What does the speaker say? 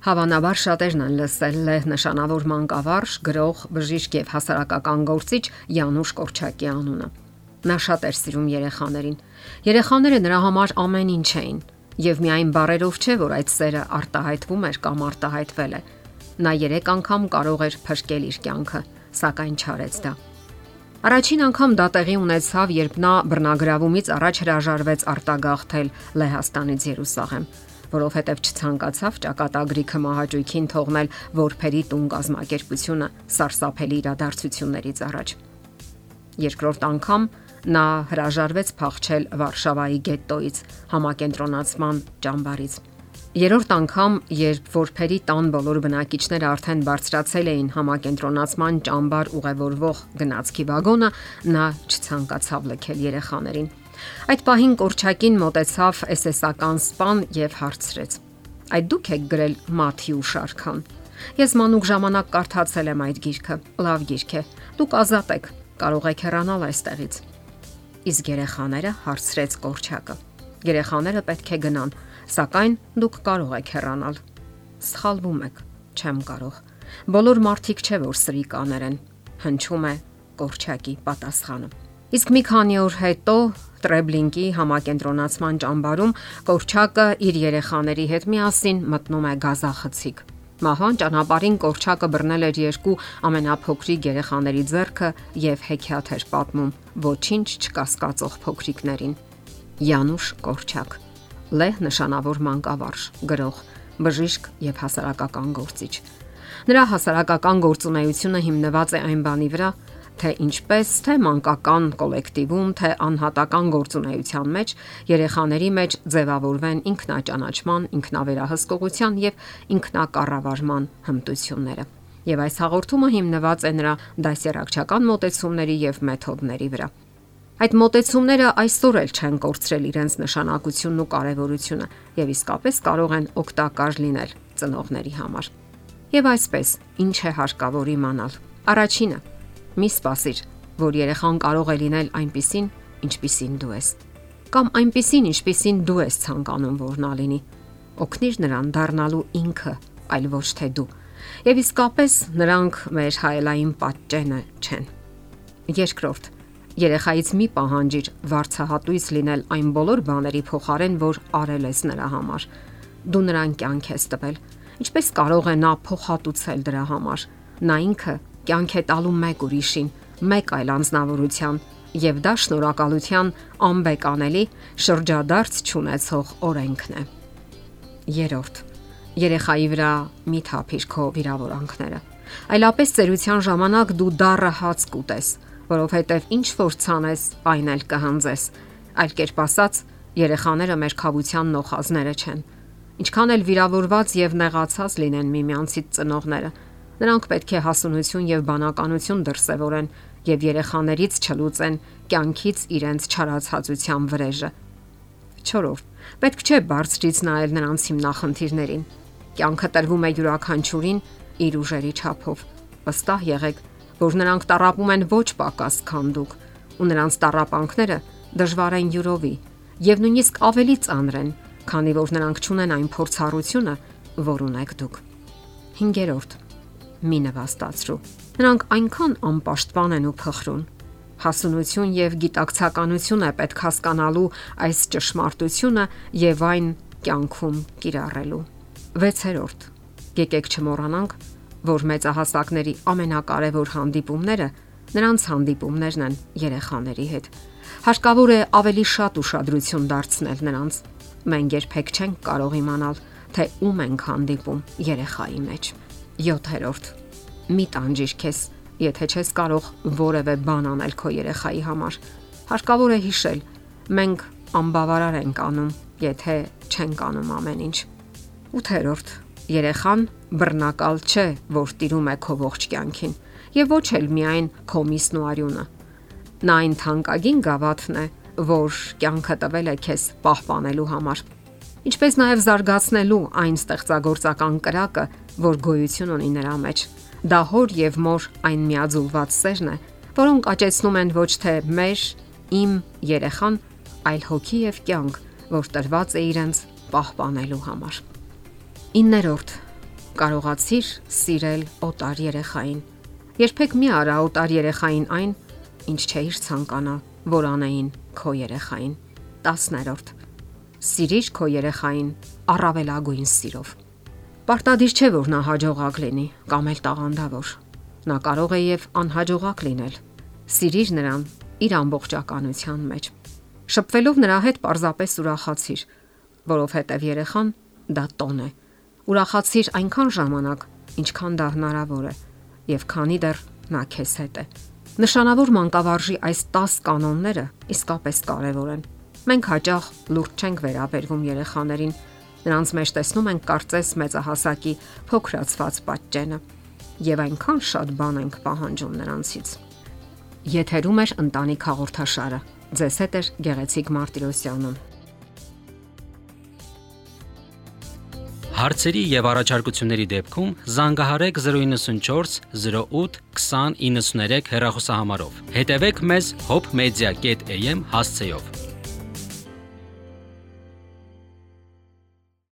Հավանաբար շատերն են լսել լեհ նշանավոր մանկավարժ, գրող, բժիշկ եւ հասարակական գործիչ Յանուշ Կորչակի անունը։ Նա շատ էր սիրում երեխաներին։ Երեխաները նրա համար ամեն ինչ էին, եւ միայն բարերով չէ, որ այդ սերը արտահայտվում էր կամ արտահայտվել է։ Նա 3 անգամ կարող էր փրկել իր կյանքը, սակայն չարեց դա։ Առաջին անգամ դա տեղի ունեցավ, երբ նա բռնագրավումից առաջ հրաժարվեց արտագաղթել Լեհաստանից Երուսաղեմ որովհետև չցանկացավ ճակատագրիքը մահաճույքին թողնել որբերի տուն կազմակերպությունը սարսափելի իրադարձություններից առաջ։ Երկրորդ անգամ նա հրաժարվեց փախչել Վարշավայի գետտոից համակենտրոնացման ճամբարից։ Երրորդ անգամ, երբ որբերի տան բոլոր բնակիչները արդեն բարձրացել էին համակենտրոնացման ճամբար ուղևորվող գնացքի վագոնը, նա չցանկացավ լքել երեխաներին Այդ պահին Կորչակին մտեցավ էսեսական սպան եւ հարցրեց. Այդ դուք եք գրել Մաթիու շարքան։ Ես մանուկ ժամանակ կարդացել եմ այդ գիրքը։ Լավ գիրք է։ Դուք ազատ եք, կարող եք հեռանալ այստեղից։ Իսկ երեխաները հարցրեց Կորչակը։ Երեխաները պետք է գնան, սակայն դուք կարող եք հեռանալ։ Սխալվում եք, չեմ կարող։ Բոլոր մարդիկ չէ որ սրիկաներ են։ Հնչում է Կորչակի պատասխանը։ Իսկ մի քանի օր հետո Տրեբլինկի համակենտրոնացման ճամբարում Կորչակը իր երեխաների հետ միասին մտնում է գազախցիկ։ Մահվան ճանապարհին Կորչակը բռնել էր երկու ամենափոքրիկ երեխաների ձեռքը եւ հեքիաթ էր պատմում ոչինչ չկասկածող փոքրիկներին։ Յանուշ Կորչակ լեհ նշանավոր մանկավարժ, գրող, բժիշկ եւ հասարակական գործիչ։ Նրա հասարակական գործունեությունը հիմնված է այն բանի վրա, թե ինչպես թե մանկական կոլեկտիվում, թե անհատական գործունեության մեջ երեխաների մեջ ձևավորվեն ինքնաճանաչման, ինքնավերահսկողության եւ ինքնակառավարման հմտությունները։ Եվ այս հաղորդումը հիմնված է նրա դասերակցական մոտեցումների եւ մեթոդների վրա։ Այդ մոտեցումները այսօր էլ չեն կորցրել իրենց նշանակությունն ու կարևորությունը եւ իսկապես կարող են օգտակար լինել ծնողների համար։ Եվ այսպես, ինչ է հարկավոր իմանալ։ Առաջինը, Մի սпасիր, որ երեխան կարող է լինել այնպիսին, ինչպիսին դու ես կամ այնպիսին, ինչպիսին դու ես ցանկանում որ նա լինի։ Օգնիր նրան դառնալու ինքը, այլ ոչ թե դու։ Եվ իսկապես նրանք մեր հայելային պատճենը չեն։ Երկրորդ. երեխայից մի պահանջիր վարцահատույց լինել այն բոլոր բաների փոխարեն, որ արել ես նրա համար։ Դու նրան կյանք ես տվել։ Ինչպես կարող է նա փոխհատուցել դրա համար։ Նա ինքը կյանք է տալու մեկ ուրիշին, մեկ այլ անznավորության, եւ դա շնորհակալության անբեկանելի շրջադարձ ճանաչող օրենքն է։ Երորդ. Երեխայի վրա մի թափիր քո վիրավորանքները։ Այլապես ծերության ժամանակ դու դառը հաց կուտես, որովհետև ինչ որ ցանես, այն էլ կհանձես։ Այլ կերպ ասած, երեխաները մեր խավության նոխազները չեն։ Ինչքան էլ վիրավորված եւ նեղացած լինեն միմյանցից ծնողները, Նրանք պետք է հասունություն եւ բանականություն դրսևորեն եւ երեխաներից չլուծեն կյանքից իրենց չարացածության վրեժը։ 4. Պետք չէ բարձրից նայել նրանց հիմնախնդիրներին։ Կյանքը տրվում է յուրաքանչյուրին իր ուժերի չափով։ Վստահ եղեք, որ նրանք տարապում են ոչ պակաս, քան դուք, ու նրանց տարապանքները դժվար են յուրովի եւ նույնիսկ ավելի ծանր են, քանի որ նրանք ճունեն այն փորձառությունը, որ ունեք դուք։ 5 մի նվաստացրու։ Նրանք այնքան անպաշտպան են ու փխրուն։ Հասունություն եւ գիտակցականություն է պետք հասկանալու այս ճշմարտությունը եւ այն կյանքում կիրառելու։ 6-րդ։ Եկեք չմոռանանք, որ մեծահասակների ամենակարևոր հանդիպումները նրանց հանդիպումներն են երեխաների հետ։ Հարկավոր է ավելի շատ ուշադրություն դարձնել նրանց։ Մենք երբեք չենք կարող իմանալ, թե ում ենք հանդիպում երեխայի մեջ։ 7-րդ. Մի տանջիր քեզ, եթե չես կարող որևէ բան անել քո երեխայի համար։ Հարկավոր է հիշել, մենք անբավարար ենք անում, եթե չենք անում ամեն ինչ։ 8-րդ. Երեխան բռնակալ չէ, որ տիրում է քո ողջ կյանքին, եւ ոչ էլ միայն քո միսն ու արյունը։ Նա այն թանկագին գավաթն է, որ կյանքը տվել է քեզ պահպանելու համար ինչպես նաև զարգացնելու այն ստեղծագործական կրակը, որ գոյություն ունի նրա մեջ։ Դա հոր եւ մոր այն միաձուլված սերն է, որոնք աճեցնում են ոչ թե մեր, իմ երեխան, այլ հոգի եւ կյանք, որ տրված է իրենց պահպանելու համար։ 9-րդ. կարողացիր սիրել օտար երեխային։ Երբեք մի արա օտար երեխային այն, ինչ չէիր ցանկանա, որ անեին քո երեխային։ 10-րդ Սիրիր քո երեխային առավելագույն սիրով։ Պարտադիր չէ որ նա հաջողակ լինի կամ էլ տաղանդավոր։ Նա կարող է եւ անհաջողակ լինել։ Սիրիր նրան իր ամբողջականության մեջ։ Շփվելով նրա հետ պարզապես ուրախացիր, որովհետև երեխան դա տոն է։ Ուրախացիր այնքան ժամանակ, ինչքան դա հնարավոր է, եւ քանի դեռ նա քեզ հետ է։ Նշանավոր մանկավարժի այս 10 կանոնները իսկապես կարևոր են Մենք հաճախ լուրջ չենք վերաբերվում երեխաներին։ Նրանց մեջ տեսնում ենք կարծես մեծահասակի փոքրացված պատճենը. Եւ այնքան շատ բան ենք պահանջում նրանցից։ Եթերում է ընտանիք հաղորդաշարը։ Ձեզ հետ է Գեղեցիկ Մարտիրոսյանը։ Հարցերի եւ առաջարկությունների դեպքում զանգահարեք 094 08 2093 հեռախոսահամարով։ Հետևեք մեզ hopmedia.am հասցեով։